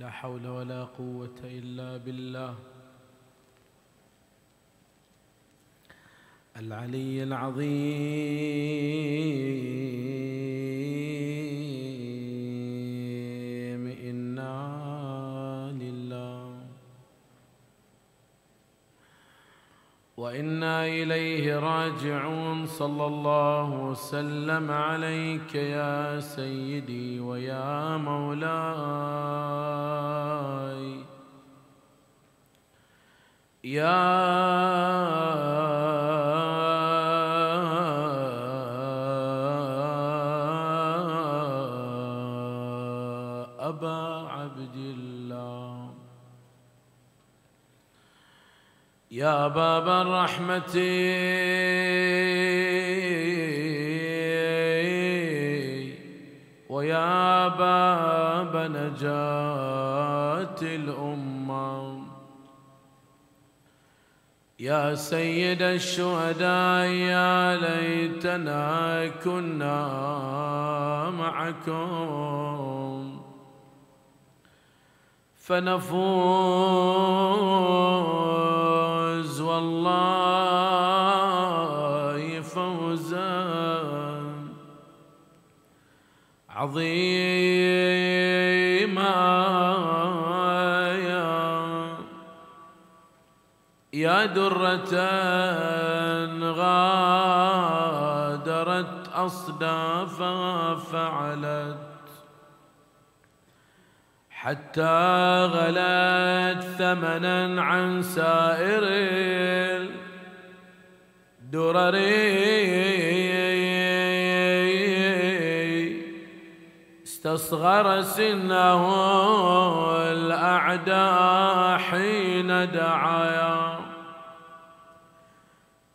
لا حول ولا قوة إلا بالله. العلي العظيم إنا لله. وإنا إليه راجعون. صلى الله وسلم عليك يا سيدي ويا مولاي. يا يا باب الرحمة. ويا باب نجاة الأمة يا سيد الشهداء يا ليتنا كنا معكم. فنفوز والله فوزا عظيما يا درة غادرت أصدافها فعلت حتى غلت ثمنا عن سائر الدرر. استصغر سنه الأعداء حين دعايا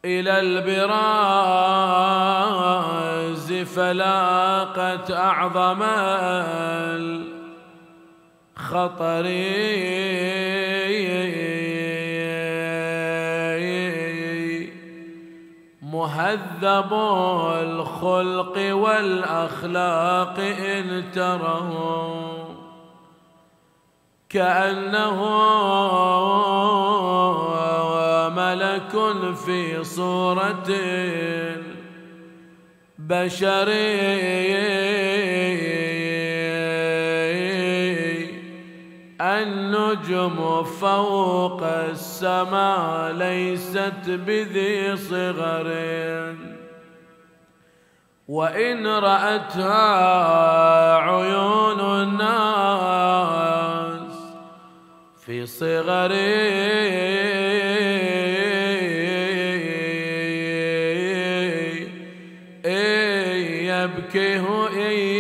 إلى البراز فلاقت أعظم الخطر مهذب الخلق والأخلاق إن تره كأنه ملك في صورة بشر. النجم فوق السماء ليست بذي صغر. وإن رأتها عيون الناس في صغر. يبكيه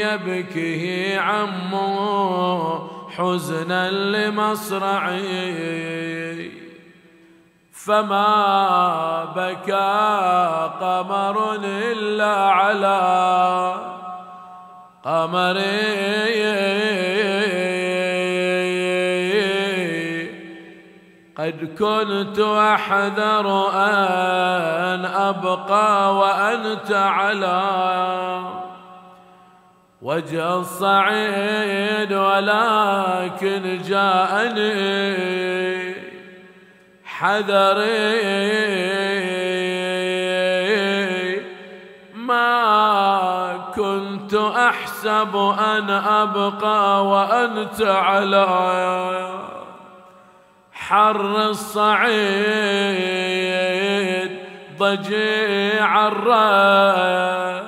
يبكيه عمه حزنا لمصرعي. فما بكى قمر إلا على قمري قد كنت أحذر أن أبقى وأنت على وجه الصعيد ولكن جاءني حذري ما كنت أحسب أن أبقى وأنت على حر الصعيد ضجيع الرأي.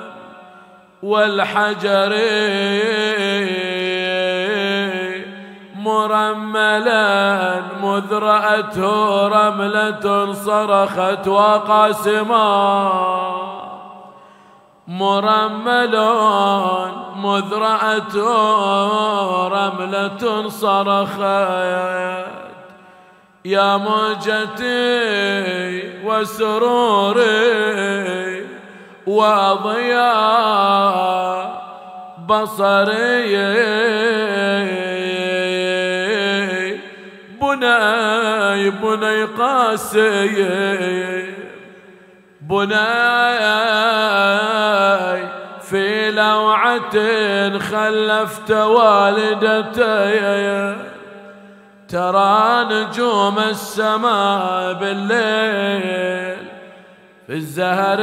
والحجر مرملا مذ رأته رملة صرخت وقاسما مرمل مذ رأته رملة صرخت يا موجتي وسروري وضياء بصري بني بني قاسي بني في لوعة خلفت والدتي ترى نجوم السماء بالليل في الزهر.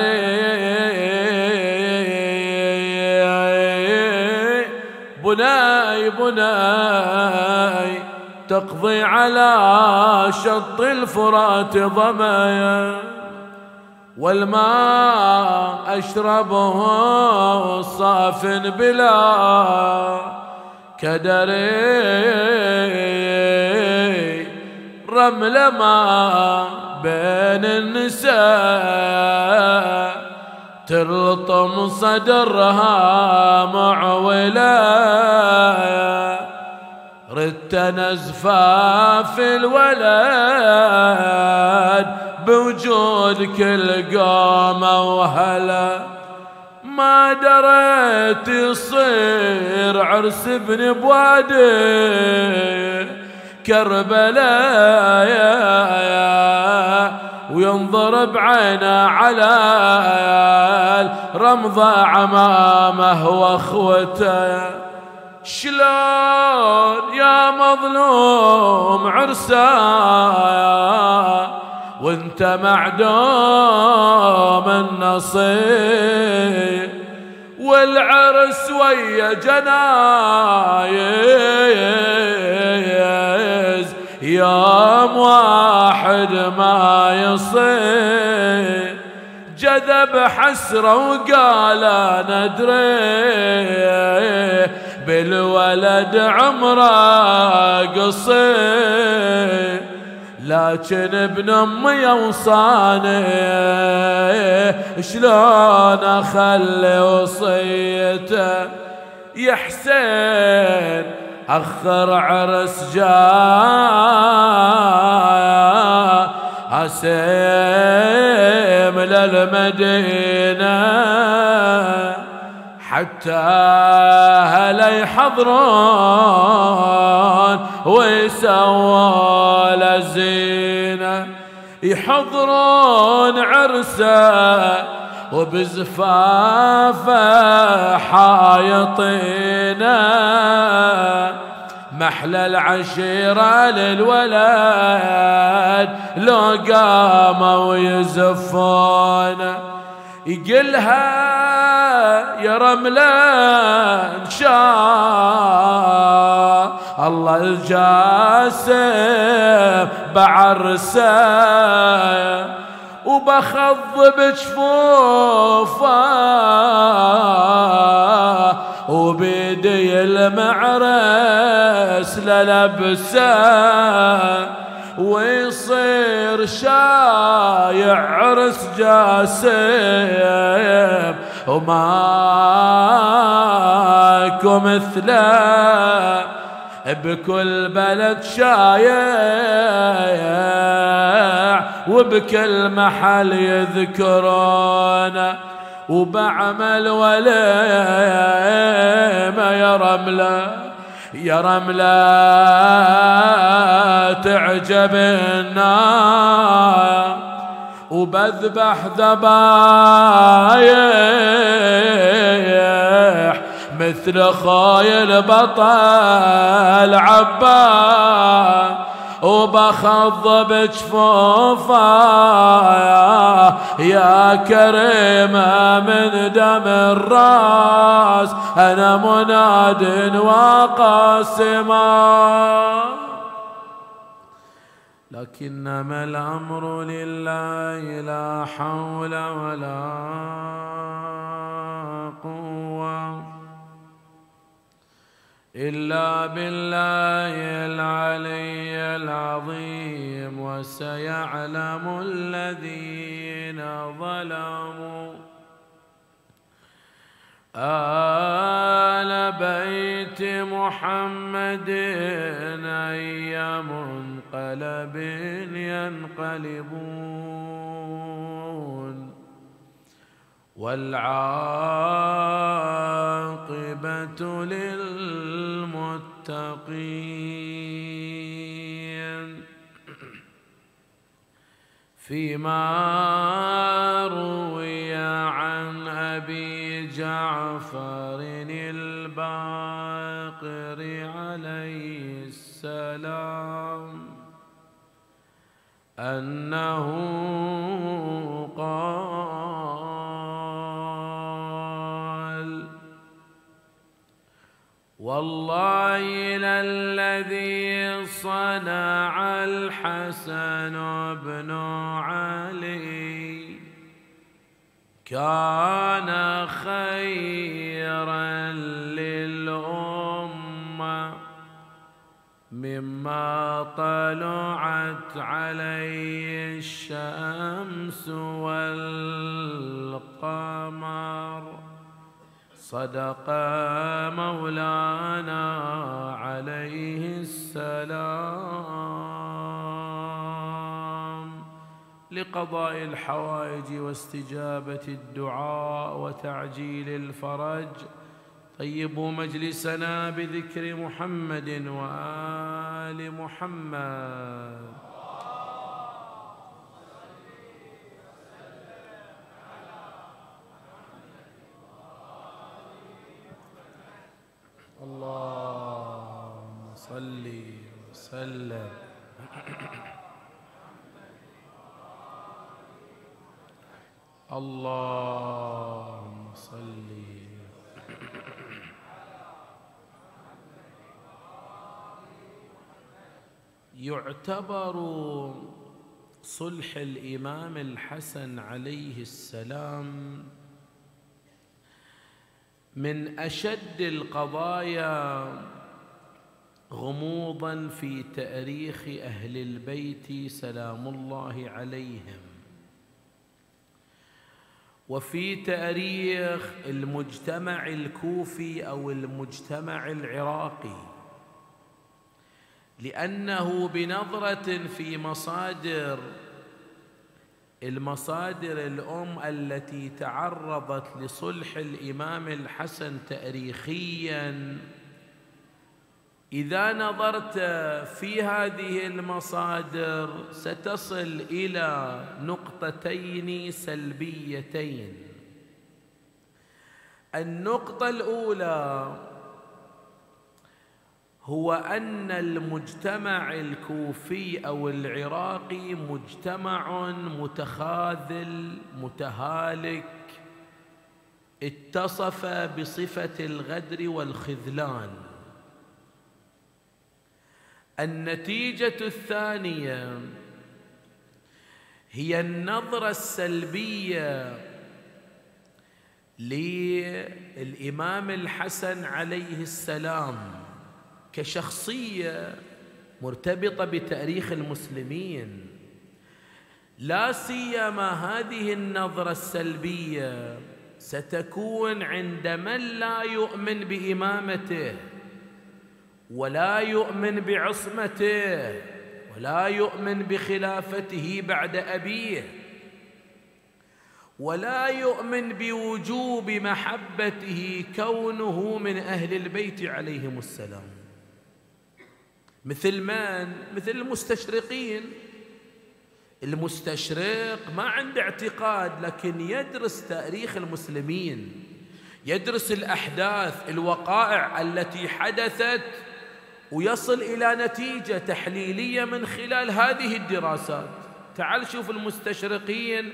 بناي بناي تقضي على شط الفرات ضمايا والماء أشربه صاف بلا كدري رمل ما بين النساء تلطم صدرها معولا ردت نزفا في الولد بوجود كل قومة وهلا. ما دريت يصير عرس ابن بوادي كربلاء يا يا وينظر بعينه على رمضة عمامه وأخوته. شلون يا مظلوم عرسان وانت معدوم النصيب. والعرس ويا جنايز يوم واحد ما يصير. جذب حسرة وقال ندري بالولد عمره قصير. لكن ابن أمي أوصاني شلون أخلي وصيته؟ يا حسين أخر عرس جاء أسيم للمدينة حتى هلا يحضرون ويسووا الزينة يحضرون عرسه وبزفافه حايطينه. محلى العشيرة للولد لو قاموا يزفون. يقلها يا رملة إن شاء الله الجاسم بعرسه. وبخض بجفوفه وبيدي المعرس للبسه ويصير شايع عرس جاسم وماكو مثله بكل بلد شايع وبكل محل يذكرون وبعمل وليمة يا رملة يا رملة تعجب النار وبذبح ذبايح مثل خايل بطل عباس. وبخض بجفوفه يا كريمة من دم الراس أنا مناد وقاسما لكنما الأمر لله لا حول ولا قوة. إلا بالله العلي العظيم وسيعلم الذين ظلموا. آل بيت محمد أي منقلب ينقلبون. للمتقين. فيما روي عن أبي جعفر الباقر عليه السلام أنه قال والله للذي صنع الحسن بن علي. كان خيرا للأمة مما طلعت عليه الشمس والقمر صدق مولانا عليه السلام. لقضاء الحوائج واستجابة الدعاء وتعجيل الفرج. طيبوا مجلسنا بذكر محمد وآل محمد. اللهم صل وسلم. اللهم صل. يعتبر صلح الإمام الحسن عليه السلام من أشد القضايا غموضا في تأريخ أهل البيت سلام الله عليهم. وفي تأريخ المجتمع الكوفي أو المجتمع العراقي لأنه بنظرة في مصادر المصادر الأم التي تعرضت لصلح الإمام الحسن تاريخيا. إذا نظرت في هذه المصادر ستصل إلى نقطتين سلبيتين. النقطة الأولى هو أن المجتمع الكوفي أو العراقي مجتمع متخاذل متهالك اتصف بصفة الغدر والخذلان. النتيجة الثانية هي النظرة السلبية للإمام الحسن عليه السلام. كشخصية مرتبطة بتاريخ المسلمين. لا سيما هذه النظرة السلبية ستكون عند من لا يؤمن بإمامته ولا يؤمن بعصمته ولا يؤمن بخلافته بعد أبيه ولا يؤمن بوجوب محبته كونه من أهل البيت عليهم السلام. مثل من؟ مثل المستشرقين. المستشرق ما عنده اعتقاد لكن يدرس تاريخ المسلمين يدرس الأحداث الوقائع التي حدثت ويصل إلى نتيجة تحليلية من خلال هذه الدراسات. تعال شوف المستشرقين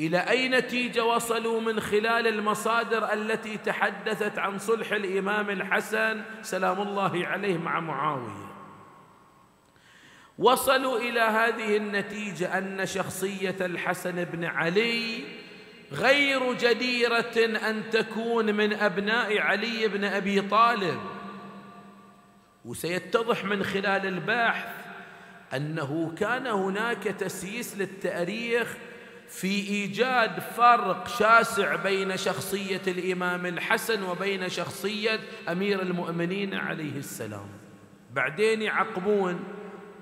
إلى أي نتيجة وصلوا من خلال المصادر التي تحدثت عن صلح الإمام الحسن سلام الله عليه مع معاوية. وصلوا إلى هذه النتيجة أن شخصية الحسن بن علي غير جديرة أن تكون من أبناء علي بن أبي طالب. وسيتضح من خلال البحث أنه كان هناك تسييس للتاريخ في إيجاد فرق شاسع بين شخصية الإمام الحسن وبين شخصية أمير المؤمنين عليه السلام. بعدين يعقبون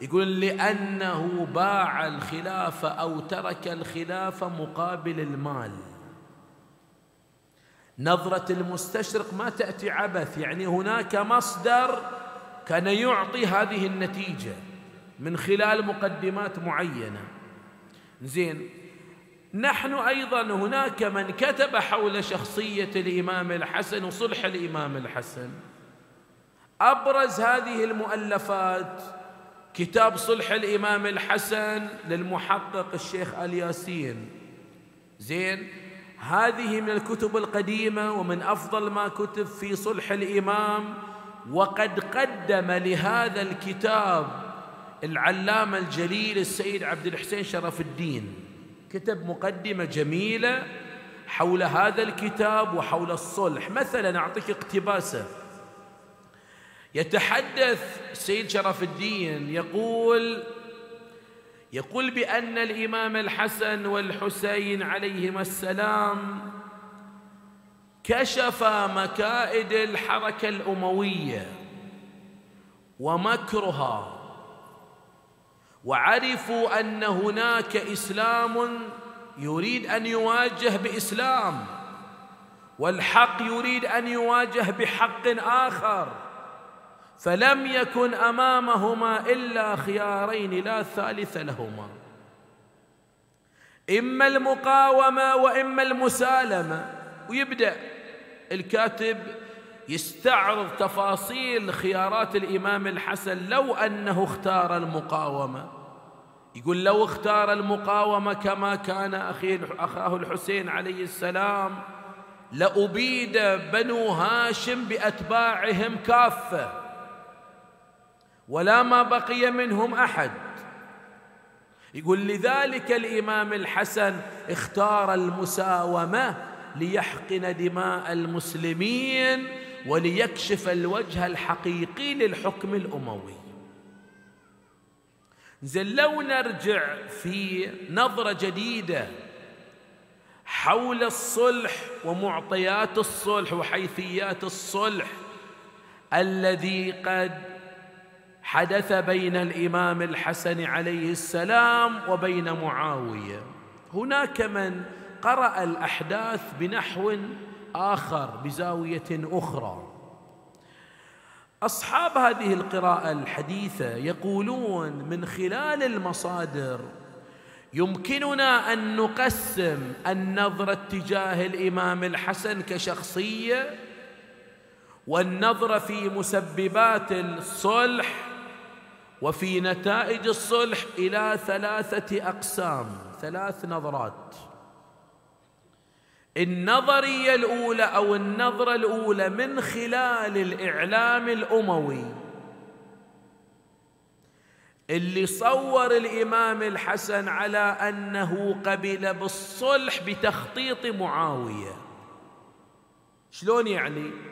يقول لأنه باع الخلافة أو ترك الخلافة مقابل المال. نظرة المستشرق ما تأتي عبث يعني هناك مصدر كان يعطي هذه النتيجة من خلال مقدمات معينة. زين نحن أيضا هناك من كتب حول شخصية الإمام الحسن وصلح الإمام الحسن. أبرز هذه المؤلفات كتاب صلح الإمام الحسن للمحقق الشيخ الياسين زين؟ هذه من الكتب القديمة ومن أفضل ما كتب في صلح الإمام وقد قدم لهذا الكتاب العلامة الجليل السيد عبد الحسين شرف الدين. كتب مقدمة جميلة حول هذا الكتاب وحول الصلح. مثلا أعطيك اقتباسه. يتحدث السيد شرف الدين يقول يقول بأن الإمام الحسن والحسين عليهما السلام كشف مكائد الحركة الأموية ومكرها وعرفوا أن هناك إسلام يريد أن يواجه بإسلام والحق يريد أن يواجه بحق آخر. فلم يكن أمامهما إلا خيارين لا ثالث لهما. إما المقاومة وإما المسالمة. ويبدأ الكاتب يستعرض تفاصيل خيارات الإمام الحسن لو أنه اختار المقاومة. يقول لو اختار المقاومة كما كان أخي أخاه الحسين عليه السلام لأبيد بنو هاشم بأتباعهم كافة. ولا ما بقي منهم أحد. يقول لذلك الإمام الحسن اختار المساومة ليحقن دماء المسلمين وليكشف الوجه الحقيقي للحكم الأموي. زين لو نرجع في نظرة جديدة حول الصلح ومعطيات الصلح وحيثيات الصلح الذي قد حدث بين الإمام الحسن عليه السلام وبين معاوية. هناك من قرأ الأحداث بنحو آخر بزاوية أخرى. أصحاب هذه القراءة الحديثة يقولون من خلال المصادر يمكننا أن نقسم النظره تجاه الإمام الحسن كشخصية والنظره في مسببات الصلح وفي نتائج الصلح إلى ثلاثة أقسام ثلاث نظرات. النظرية الأولى أو النظرة الأولى من خلال الإعلام الأموي. اللي صور الإمام الحسن على أنه قبل بالصلح بتخطيط معاوية. شلون يعني؟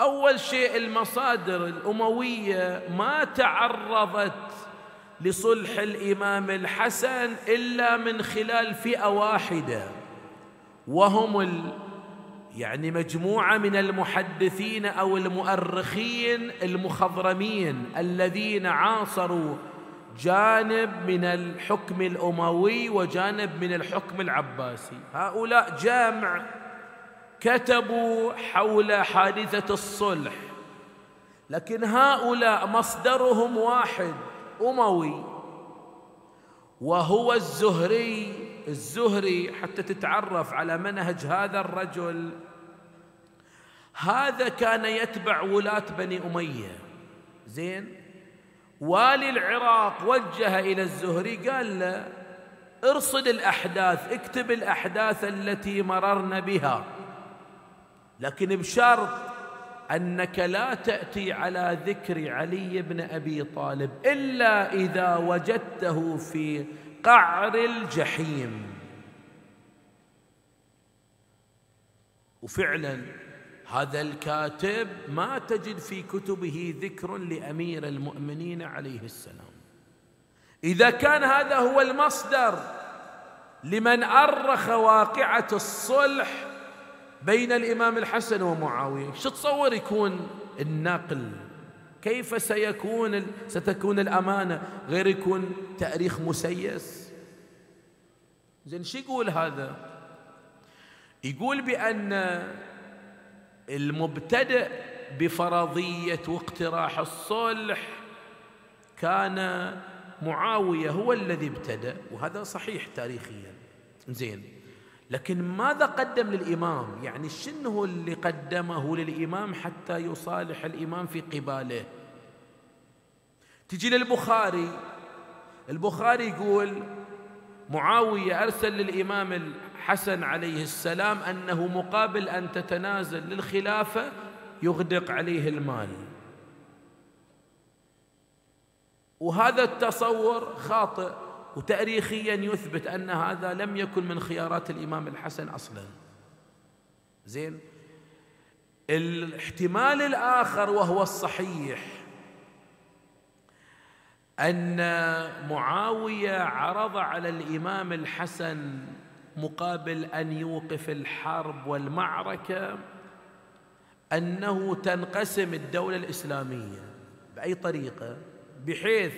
أول شيء المصادر الأموية ما تعرضت لصلح الإمام الحسن إلا من خلال فئة واحدة وهم ال يعني مجموعة من المحدثين أو المؤرخين المخضرمين الذين عاصروا جانب من الحكم الأموي وجانب من الحكم العباسي. هؤلاء جامع كتبوا حول حادثة الصلح لكن هؤلاء مصدرهم واحد أموي. وهو الزهري الزهري حتى تتعرف على منهج هذا الرجل. هذا كان يتبع ولاة بني أمية. زين؟ والي العراق وجه إلى الزهري قال له ارصد الأحداث اكتب الأحداث التي مررنا بها. لكن بشرط أنك لا تأتي على ذكر علي بن أبي طالب إلا إذا وجدته في قعر الجحيم. وفعلا هذا الكاتب ما تجد في كتبه ذكر لأمير المؤمنين عليه السلام. إذا كان هذا هو المصدر لمن أرخ واقعة الصلح بين الإمام الحسن ومعاوية شو تصور يكون النقل؟ كيف سيكون ستكون الأمانة؟ غير يكون تأريخ مسيس؟ زين شو يقول هذا؟ يقول بأن المبتدئ بفرضية واقتراح الصلح كان معاوية هو الذي ابتدأ وهذا صحيح تاريخيا. زين. لكن ماذا قدم للإمام؟ يعني شنو اللي قدمه للإمام حتى يصالح الإمام في قباله؟ تجي للبخاري. البخاري يقول معاوية أرسل للإمام الحسن عليه السلام أنه مقابل أن تتنازل للخلافة يغدق عليه المال. وهذا التصور خاطئ. وتاريخيا يثبت أن هذا لم يكن من خيارات الإمام الحسن أصلا. زين؟ الاحتمال الآخر وهو الصحيح أن معاوية عرض على الإمام الحسن مقابل أن يوقف الحرب والمعركة أنه تنقسم الدولة الإسلامية بأي طريقة؟ بحيث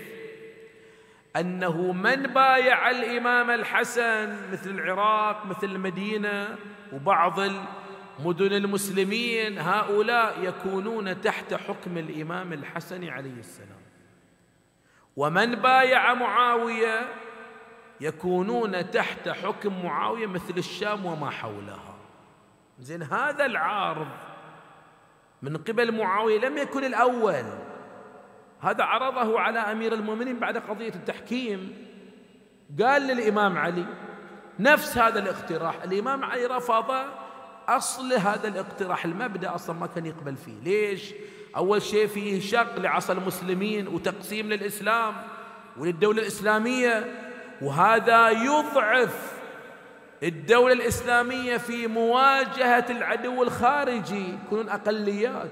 أنه من بايع الإمام الحسن مثل العراق مثل المدينة وبعض المدن المسلمين هؤلاء يكونون تحت حكم الإمام الحسن عليه السلام. ومن بايع معاوية يكونون تحت حكم معاوية مثل الشام وما حولها. زين هذا العارض من قبل معاوية لم يكن الأول. هذا عرضه على أمير المؤمنين بعد قضية التحكيم. قال للإمام علي نفس هذا الاقتراح. الإمام علي رفض أصل هذا الاقتراح. المبدأ أصلا ما كان يقبل فيه. ليش؟ أول شيء فيه شق لعصا المسلمين وتقسيم للإسلام وللدولة الإسلامية وهذا يضعف الدولة الإسلامية في مواجهة العدو الخارجي. يكونون أقليات.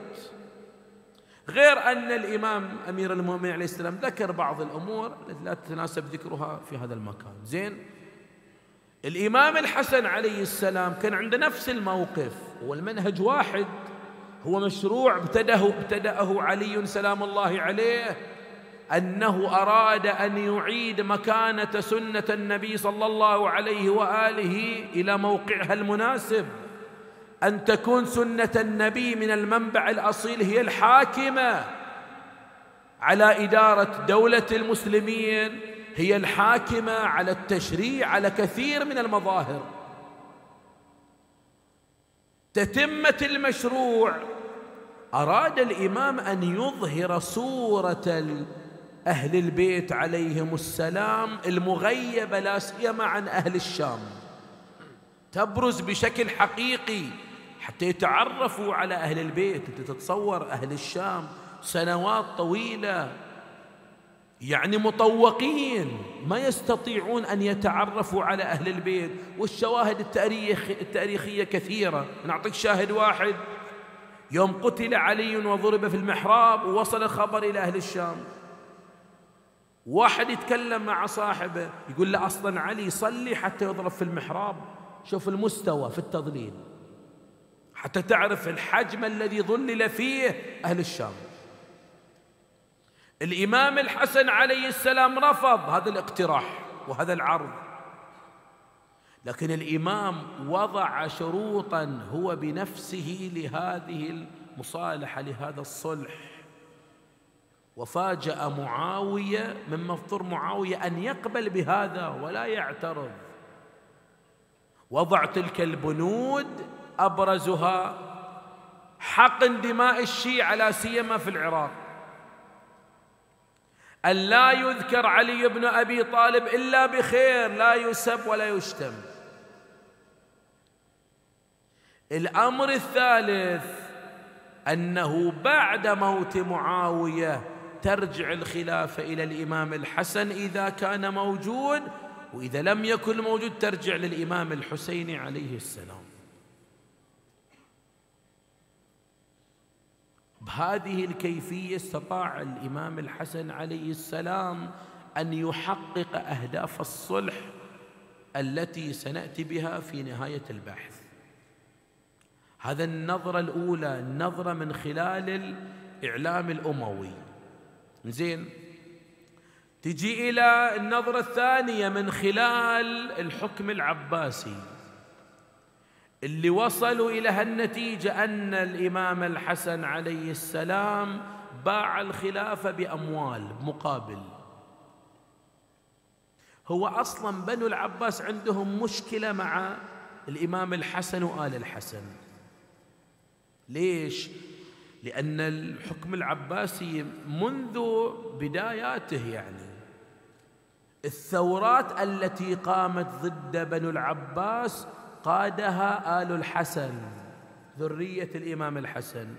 غير أن الإمام أمير المؤمنين عليه السلام ذكر بعض الأمور التي لا تتناسب ذكرها في هذا المكان. زين؟ الإمام الحسن عليه السلام كان عنده نفس الموقف والمنهج واحد هو مشروع ابتدأه ابتدأه علي سلام الله عليه أنه أراد أن يعيد مكانة سنة النبي صلى الله عليه وآله إلى موقعها المناسب. أن تكون سنة النبي من المنبع الأصيل هي الحاكمة على إدارة دولة المسلمين هي الحاكمة على التشريع على كثير من المظاهر. تتمة المشروع. أراد الإمام أن يظهر صورة أهل البيت عليهم السلام المغيبة لا سيما عن أهل الشام. تبرز بشكل حقيقي حتى يتعرفوا على أهل البيت أنت تتصور أهل الشام سنوات طويلة. يعني مطوقين ما يستطيعون أن يتعرفوا على أهل البيت. والشواهد التاريخ التاريخية كثيرة. نعطيك شاهد واحد. يوم قتل علي وضرب في المحراب ووصل الخبر إلى أهل الشام. واحد يتكلم مع صاحبه يقول له أصلا علي صلي حتى يضرب في المحراب. شوف المستوى في التضليل. حتى تعرف الحجم الذي ظلل فيه أهل الشام. الإمام الحسن عليه السلام رفض هذا الاقتراح وهذا العرض. لكن الإمام وضع شروطا هو بنفسه لهذه المصالحة لهذا الصلح. وفاجأ معاوية من مفطر معاوية أن يقبل بهذا ولا يعترض. وضع تلك البنود أبرزها حقن دماء الشيعة لا سيما في العراق. أن لا يذكر علي بن أبي طالب إلا بخير لا يسب ولا يشتم. الأمر الثالث أنه بعد موت معاوية ترجع الخلافة إلى الإمام الحسن إذا كان موجود وإذا لم يكن موجود ترجع للإمام الحسين عليه السلام. بهذه الكيفية استطاع الإمام الحسن عليه السلام أن يحقق أهداف الصلح التي سنأتي بها في نهاية البحث. هذا النظرة الأولى النظره من خلال الإعلام الأموي. زين؟ تجي إلى النظرة الثانية من خلال الحكم العباسي. اللي وصلوا إلى هالنتيجة أن الإمام الحسن عليه السلام باع الخلافة بأموال مقابل هو أصلا بنو العباس عندهم مشكلة مع الإمام الحسن وآل الحسن ليش؟ لأن الحكم العباسي منذ بداياته يعني الثورات التي قامت ضد بنو العباس قادها آل الحسن ذرية الإمام الحسن.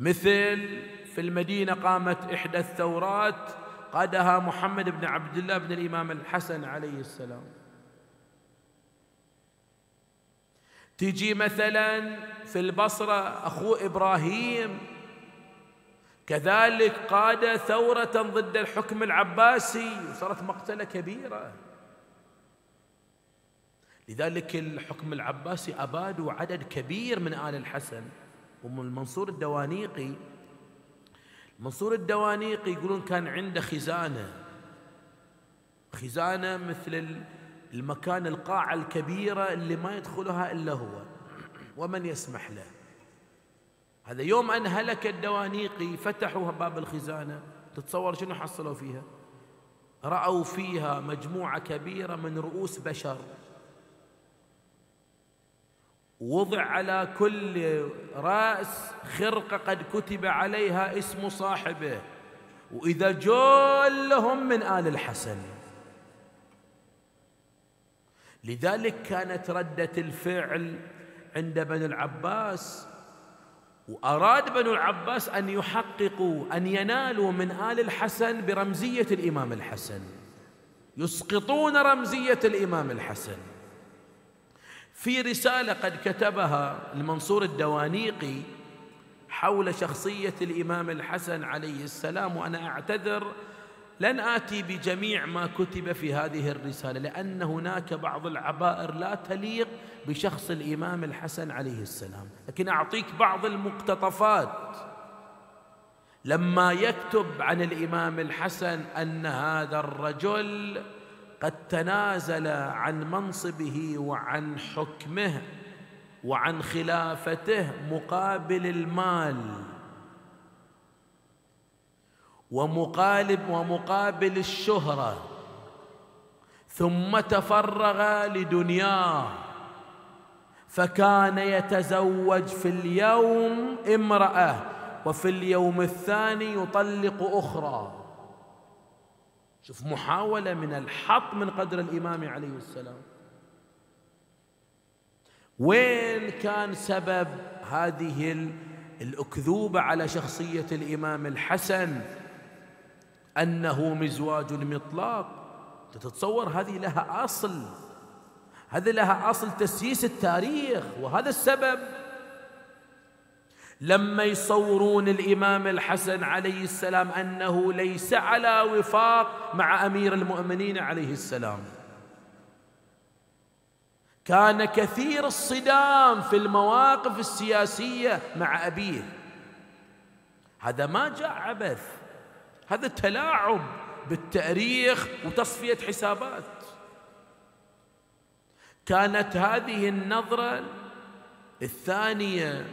مثل في المدينة قامت إحدى الثورات قادها محمد بن عبد الله بن الإمام الحسن عليه السلام. تجي مثلا في البصرة أخوه إبراهيم كذلك قاد ثورة ضد الحكم العباسي وصارت مقتلة كبيرة. لذلك الحكم العباسي أبادوا عدد كبير من آل الحسن. ومن المنصور الدوانيقي منصور الدوانيقي يقولون كان عنده خزانة. خزانة مثل المكان القاعة الكبيرة اللي ما يدخلها إلا هو. ومن يسمح له؟ هذا يوم أن هلك الدوانيقي فتحوا باب الخزانة. تتصور شنو حصلوا فيها؟ رأوا فيها مجموعة كبيرة من رؤوس بشر. وضع على كل رأس خرقة قد كتب عليها اسم صاحبه. وإذا جلهم من آل الحسن. لذلك كانت ردة الفعل عند بني العباس. وأراد بنو العباس أن يحققوا أن ينالوا من آل الحسن برمزية الإمام الحسن. يسقطون رمزية الإمام الحسن. في رسالة قد كتبها المنصور الدوانيقي حول شخصية الإمام الحسن عليه السلام وأنا أعتذر لن آتي بجميع ما كتب في هذه الرسالة لأن هناك بعض العبائر لا تليق بشخص الإمام الحسن عليه السلام. لكن أعطيك بعض المقتطفات. لما يكتب عن الإمام الحسن أن هذا الرجل قد تنازل عن منصبه وعن حكمه وعن خلافته مقابل المال ومقالب ومقابل الشهرة. ثم تفرغ لدنياه. فكان يتزوج في اليوم امرأة وفي اليوم الثاني يطلق أخرى. شوف محاولة من الحط من قدر الإمام عليه السلام. وين كان سبب هذه الأكذوبة على شخصية الإمام الحسن؟ أنه مزواج المطلاق تتصور هذه لها أصل. هذه لها أصل تسييس التاريخ وهذا السبب لما يصورون الإمام الحسن عليه السلام أنه ليس على وفاق مع أمير المؤمنين عليه السلام. كان كثير الصدام في المواقف السياسية مع أبيه. هذا ما جاء عبث. هذا تلاعب بالتأريخ وتصفية حسابات. كانت هذه النظرة الثانية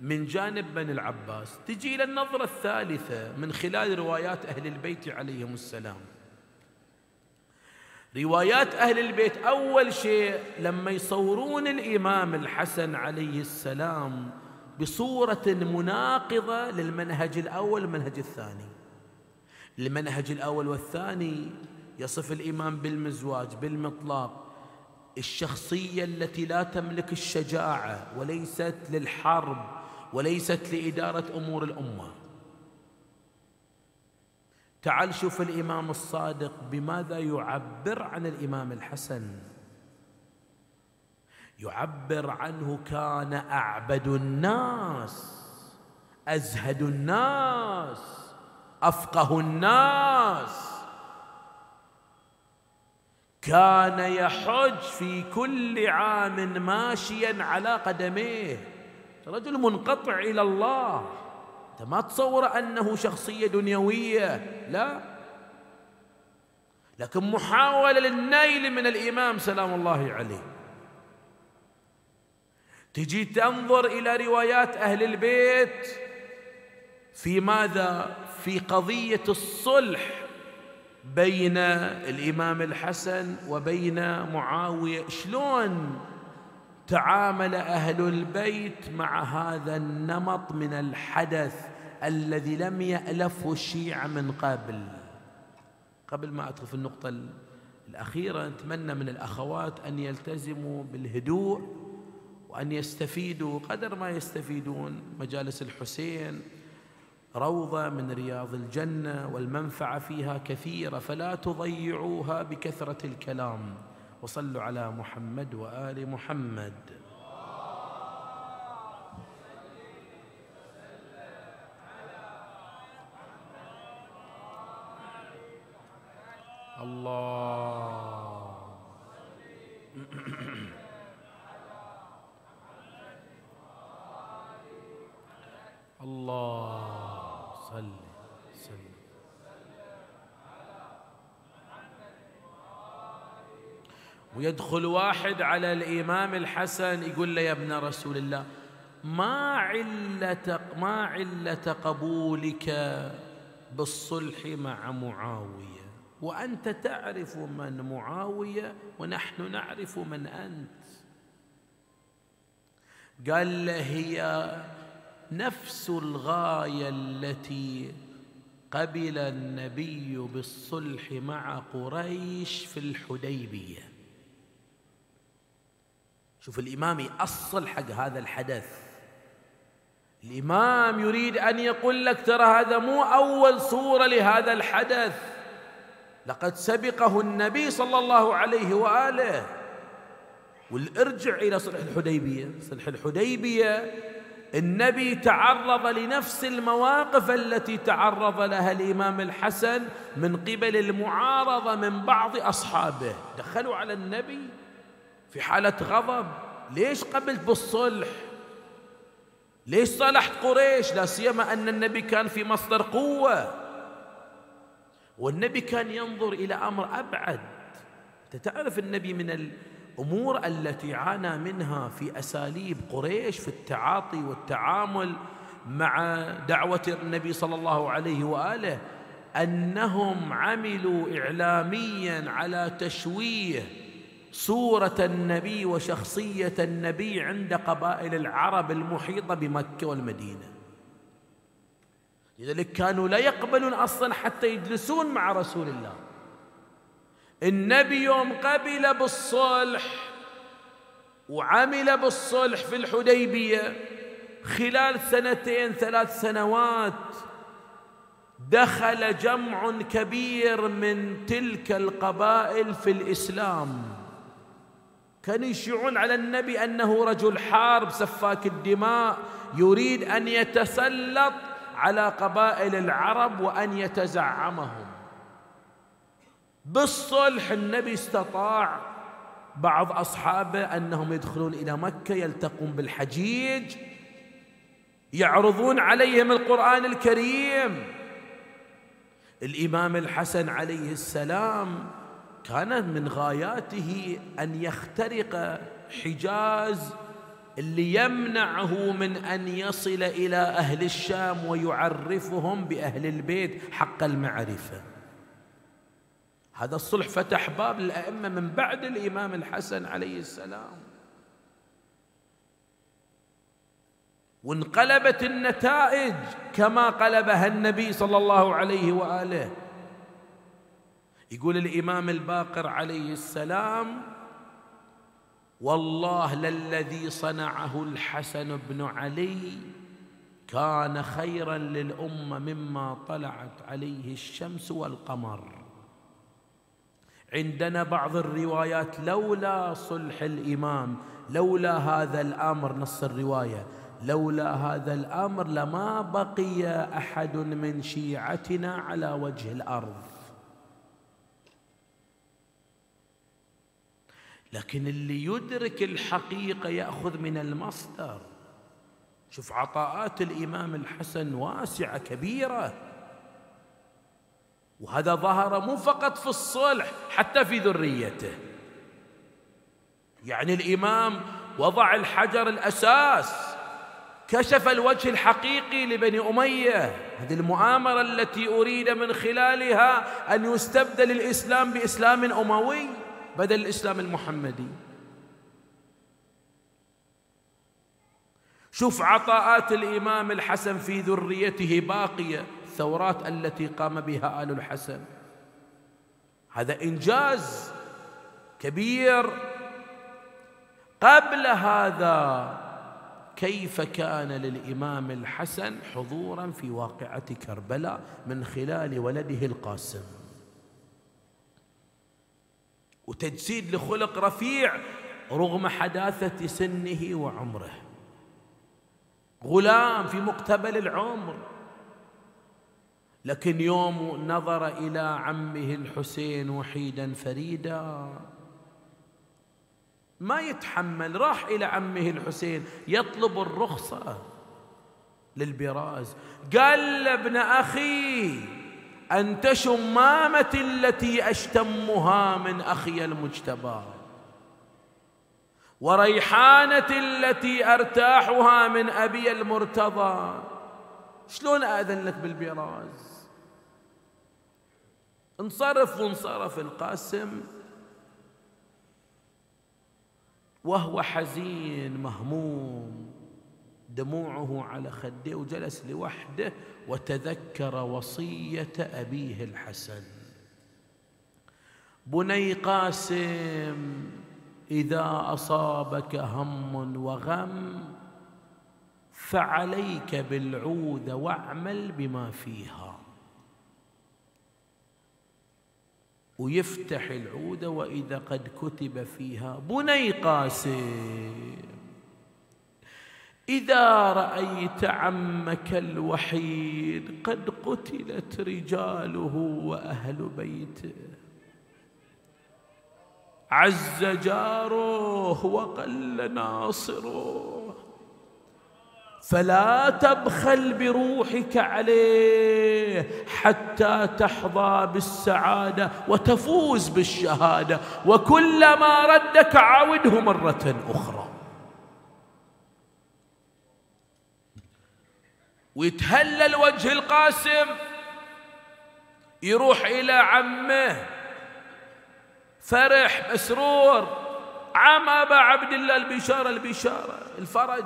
من جانب بني العباس تجي إلى النظرة الثالثة من خلال روايات أهل البيت عليهم السلام. روايات أهل البيت أول شيء لما يصورون الإمام الحسن عليه السلام بصورة مناقضة للمنهج الأول والمنهج الثاني. المنهج الأول والثاني يصف الإمام بالمزواج بالمطلاق الشخصية التي لا تملك الشجاعة وليست للحرب. وليست لإدارة أمور الأمة. تعال شوف الإمام الصادق بماذا يعبر عن الإمام الحسن. يعبر عنه كان أعبد الناس أزهد الناس أفقه الناس. كان يحج في كل عام ماشيا على قدميه. رجل منقطع إلى الله. أنت ما تصور أنه شخصية دنيوية؟ لا. لكن محاولة للنيل من الإمام سلام الله عليه. تجي تنظر إلى روايات أهل البيت. في ماذا؟ في قضية الصلح بين الإمام الحسن وبين معاوية. شلون؟ تعامل أهل البيت مع هذا النمط من الحدث الذي لم يألفه الشيعة من قبل. قبل ما أدخل في النقطة الأخيرة نتمنى من الأخوات أن يلتزموا بالهدوء وأن يستفيدوا قدر ما يستفيدون مجالس الحسين روضة من رياض الجنة والمنفعة فيها كثيرة فلا تضيعوها بكثرة الكلام. وصلوا على محمد وآل محمد الله الله صل سلم ويدخل واحد على الإمام الحسن يقول له يا ابن رسول الله ما علة ما علة قبولك بالصلح مع معاوية؟ وأنت تعرف من معاوية ونحن نعرف من أنت. قال له هي نفس الغاية التي قبل النبي بالصلح مع قريش في الحديبية. شوف الإمام يأصل حق هذا الحدث. الإمام يريد أن يقول لك ترى هذا مو أول صورة لهذا الحدث. لقد سبقه النبي صلى الله عليه وآله. والارجع إلى صلح الحديبية. صلح الحديبية النبي تعرض لنفس المواقف التي تعرض لها الإمام الحسن من قبل المعارضة من بعض أصحابه. دخلوا على النبي. في حالة غضب. ليش قبلت بالصلح؟ ليش صالحت قريش؟ لا سيما أن النبي كان في مصدر قوة. والنبي كان ينظر إلى أمر أبعد. أنت تعرف النبي من الأمور التي عانى منها في أساليب قريش في التعاطي والتعامل مع دعوة النبي صلى الله عليه وآله أنهم عملوا إعلاميا على تشويه صورة النبي وشخصية النبي عند قبائل العرب المحيطة بمكة والمدينة. لذلك كانوا لا يقبلون أصلا حتى يجلسون مع رسول الله. النبي يوم قبل بالصلح وعمل بالصلح في الحديبية خلال سنتين ثلاث سنوات دخل جمع كبير من تلك القبائل في الإسلام. كانوا يشيعون على النبي أنه رجل حارب سفاك الدماء يريد أن يتسلط على قبائل العرب وأن يتزعمهم. بالصلح النبي استطاع بعض أصحابه أنهم يدخلون إلى مكة يلتقون بالحجيج يعرضون عليهم القرآن الكريم. الإمام الحسن عليه السلام كان من غاياته أن يخترق حجاز اللي يمنعه من أن يصل إلى أهل الشام ويعرفهم بأهل البيت حق المعرفة. هذا الصلح فتح باب للأئمة من بعد الإمام الحسن عليه السلام. وانقلبت النتائج كما قلبها النبي صلى الله عليه وآله. يقول الإمام الباقر عليه السلام والله للذي صنعه الحسن بن علي كان خيرا للأمة مما طلعت عليه الشمس والقمر. عندنا بعض الروايات لولا صلح الإمام لولا هذا الأمر نص الرواية لولا هذا الأمر لما بقي أحد من شيعتنا على وجه الأرض. لكن اللي يدرك الحقيقة يأخذ من المصدر. شوف عطاءات الإمام الحسن واسعة كبيرة. وهذا ظهر مو فقط في الصلح حتى في ذريته. يعني الإمام وضع الحجر الأساس كشف الوجه الحقيقي لبني أمية. هذه المؤامرة التي أريد من خلالها أن يستبدل الإسلام بإسلام أموي. بدل الإسلام المحمدي. شوف عطاءات الإمام الحسن في ذريته باقية الثورات التي قام بها آل الحسن. هذا إنجاز كبير. قبل هذا كيف كان للإمام الحسن حضورا في واقعة كربلاء من خلال ولده القاسم؟ وتجسيد لخلق رفيع رغم حداثة سنه وعمره. غلام في مقتبل العمر. لكن يوم نظر إلى عمه الحسين وحيدا فريدا ما يتحمل راح إلى عمه الحسين يطلب الرخصة للبراز. قال ابن أخي انت شمامتي التي أشتمها من أخي المجتبى. وريحانة التي أرتاحها من أبي المرتضى. شلون آذن لك بالبراز؟ انصرف وانصرف القاسم. وهو حزين مهموم. دموعه على خده وجلس لوحده وتذكر وصية أبيه الحسن. بني قاسم إذا أصابك هم وغم فعليك بالعود واعمل بما فيها. ويفتح العود وإذا قد كتب فيها. بني قاسم. إذا رأيت عمك الوحيد قد قتلت رجاله وأهل بيته. عز جاره وقل ناصره. فلا تبخل بروحك عليه حتى تحظى بالسعادة وتفوز بالشهادة. وكلما ردك عاوده مرة أخرى. ويتهلل وجه القاسم يروح إلى عمه فرح مسرور عم أبا عبد الله البشارة البشارة الفرج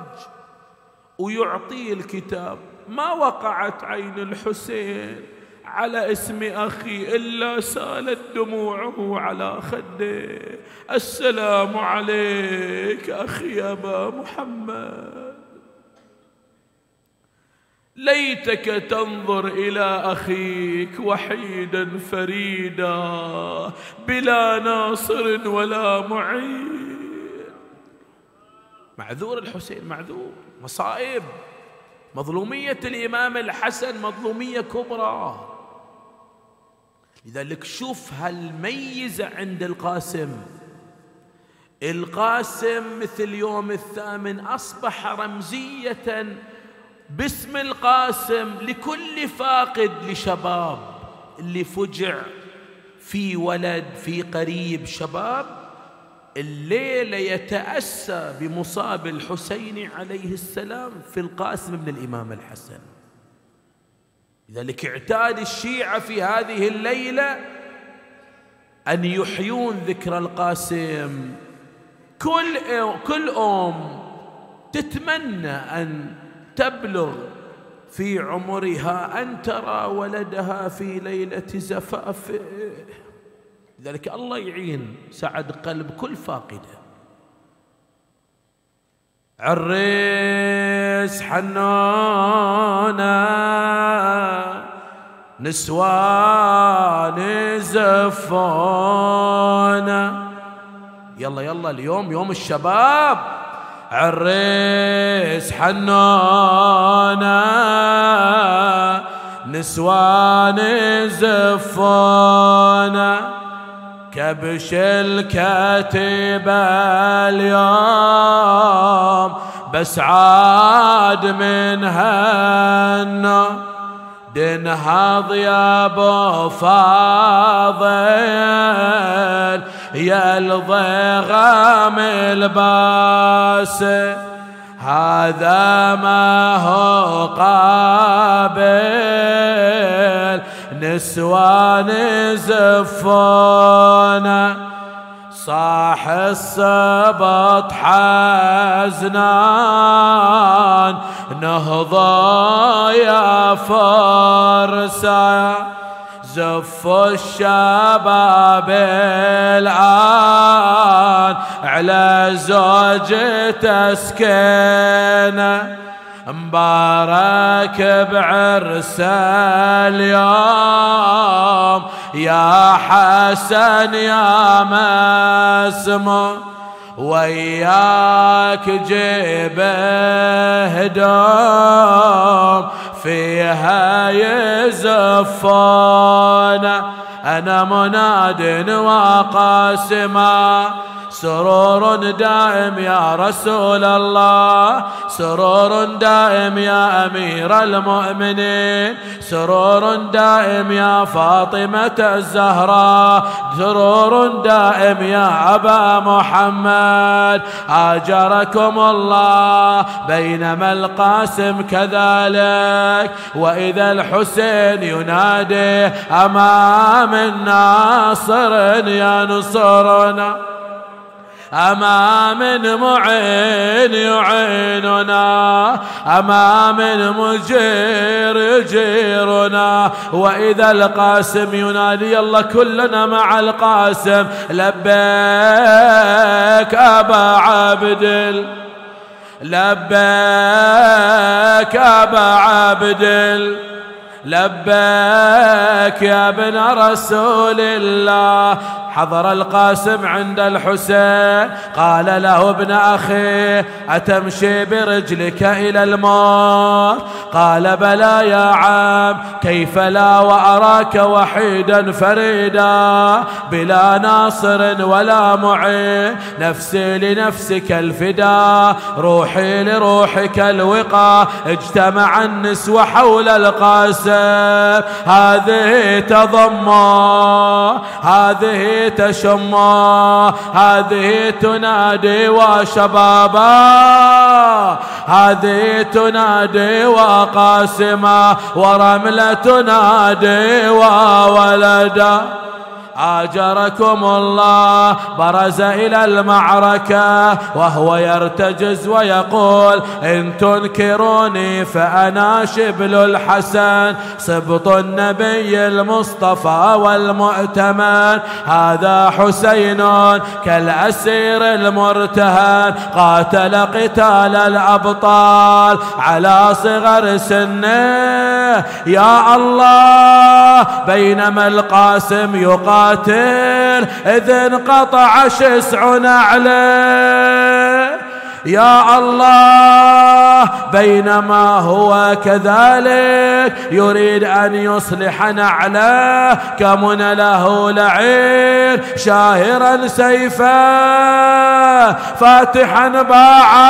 ويعطيه الكتاب. ما وقعت عين الحسين على اسم أخي إلا سالت دموعه على خده. السلام عليك أخي أبا محمد. ليتك تنظر إلى أخيك وحيدا فريدا بلا ناصر ولا معين. معذور الحسين معذور. مصائب. مظلومية الإمام الحسن مظلومية كبرى. لذلك شوف هالميزه عند القاسم. القاسم مثل يوم الثامن أصبح رمزية باسم القاسم لكل فاقد لشباب اللي فجع في ولد في قريب شباب الليلة يتأسى بمصاب الحسين عليه السلام في القاسم من الإمام الحسن. لذلك اعتاد الشيعة في هذه الليلة أن يحيون ذكر القاسم. كل كل أم تتمنى أن تبلغ في عمرها أن ترى ولدها في ليلة زفافه لذلك الله يعين سعد قلب كل فاقدة. عريس حنانة نسوان زفانة يلا يلا اليوم يوم الشباب. عريس حنانة نسوان زفانة كبش الكتيبة اليوم بس عاد من هنا. دنهض يا أبو فاضل يا الضغام الباسه هذا ما هو قابل نسوان زفونا صاح السبط حزنان نهضى يا فرسا زف الشباب الآن على زوجة سكينة مبارك بعرس اليوم. يا حسن يا مسمو وياك جيب هدوم فيها يزفون. أنا مناد وقاسما. سرور دائم يا رسول الله. سرور دائم يا أمير المؤمنين. سرور دائم يا فاطمة الزهراء. سرور دائم يا أبا محمد. آجركم الله بينما القاسم كذلك. وإذا الحسين ينادي أمام الناصر يا نصرنا أما من معين يعيننا. أما من مجير يجيرنا. وإذا القاسم ينادي الله كلنا مع القاسم. لبيك أبا عبد لبيك أبا عبد لبيك يا ابن رسول الله. حضر القاسم عند الحسين. قال له ابن أخي أتمشي برجلك إلى الموت؟ قال بلى يا عم كيف لا وأراك وحيدا فريدا؟ بلا ناصر ولا معين. نفسي لنفسك الفدا روحي لروحك الوقا. اجتمع النسوة حول القاسم. هذه تضم هذه تشم هذه تنادي وشبابا. هذه تنادي وقاسما. ورملة تنادي وولدا. آجركم الله برز إلى المعركة وهو يرتجز ويقول إن تنكروني فأنا شبل الحسن سبط النبي المصطفى والمؤتمن. هذا حسين كالأسير المرتهن قاتل قتال الأبطال على صغر سنه. يا الله بينما القاسم يقال قاتل إذ انقطع شسع نعله يا الله بينما هو كذلك يريد أن يصلح نعله كمن له لعين شاهرا سيفا فاتحا باعا.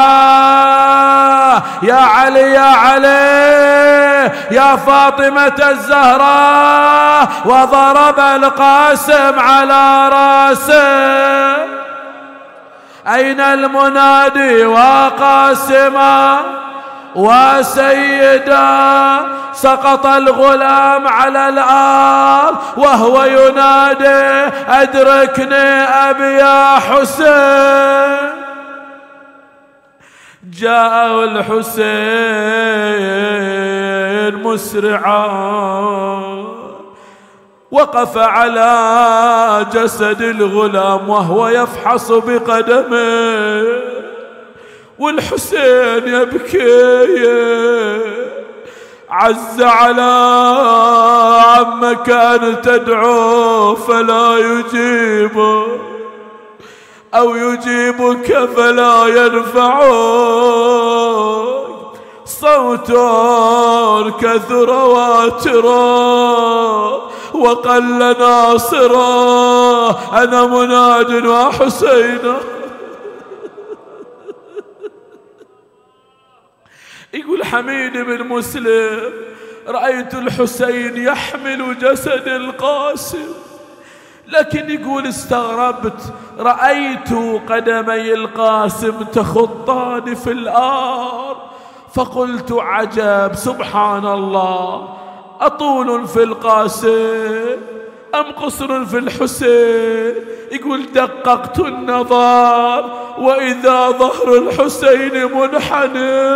يا علي يا علي يا فاطمة الزهراء وضرب القاسم على رأسه. أين المنادي وقاسما وسيدا؟ سقط الغلام على الأرض وهو ينادي أدركني أبي يا حسين. جاء الحسين مسرعا. وقف على جسد الغلام وهو يفحص بقدمه. والحسين يبكي. عز على عم كان تدعو فلا يجيب. أو يجيبك فلا ينفعك صوت كثر واترا وقل ناصرا أنا مناد وحسينا يقول حميد بن مسلم رأيت الحسين يحمل جسد القاسم لكن يقول استغربت رأيت قدمي القاسم تخطان في الأرض فقلت عجب سبحان الله. أطول في القاسم أم قصر في الحسين؟ يقول دققت النظر وإذا ظهر الحسين منحنى.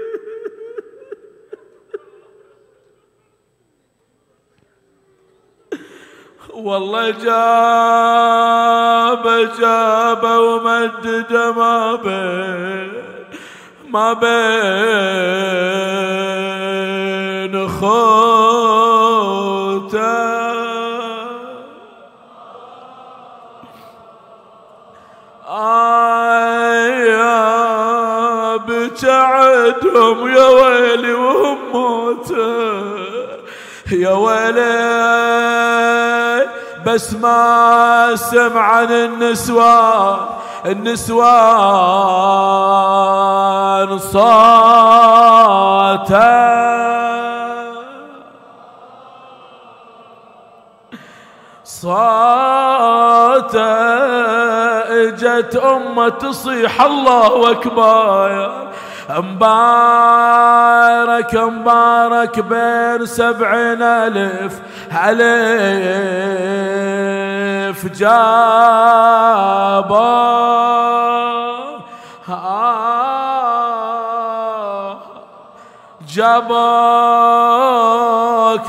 والله جاب جاب ومدد ما بين ما بين خوته. يا بتعدهم يا ويلي وهم موته. يا ويلي بس ما سمع عن النسوان النسوان صوتا صوتا إجت أمة تصيح الله أكبر. مبارك مبارك بين سبعين ألف. ألف جابا جابك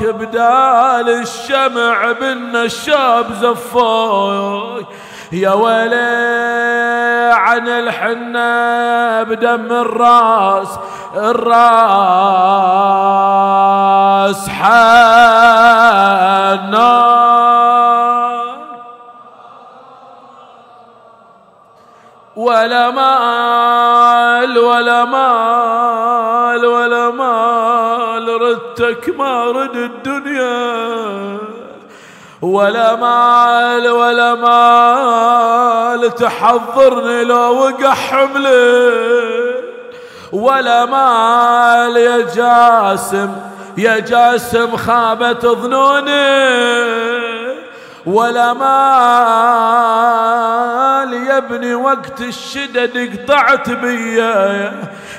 بدال الشمع بالنشاب زفوك يا ويلي عن الحنة بدم الراس الراس حنا ولا مال ولا مال ولا مال ردتك ما رد الدنيا. ولا مال ولا مال تحضرني لو وقع حملي ولا مال يا جاسم يا جاسم خابت ظنوني ولا مال يا ابني وقت الشدد قطعت بيا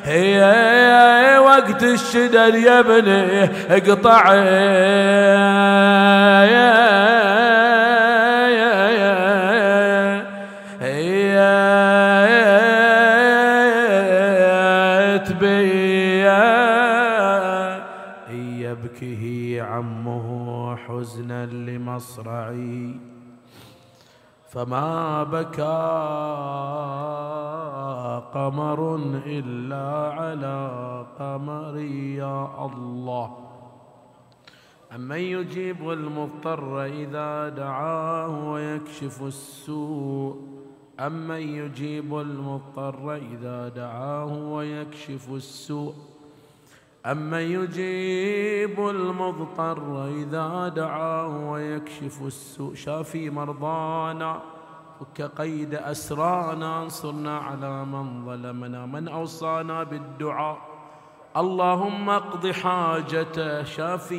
هي وقت الشدد يا ابني قطعت حزنا لمصرعي. فما بكى قمر إلا على قمري يا الله. أمن يجيب المضطر إذا دعاه ويكشف السوء. أمن يجيب المضطر إذا دعاه ويكشف السوء. أما يجيب المضطر إذا دعاه ويكشف السوء. شافي مرضانا فك قيد أسرانا انصرنا على من ظلمنا من أوصانا بالدعاء. اللهم اقض حاجته شافي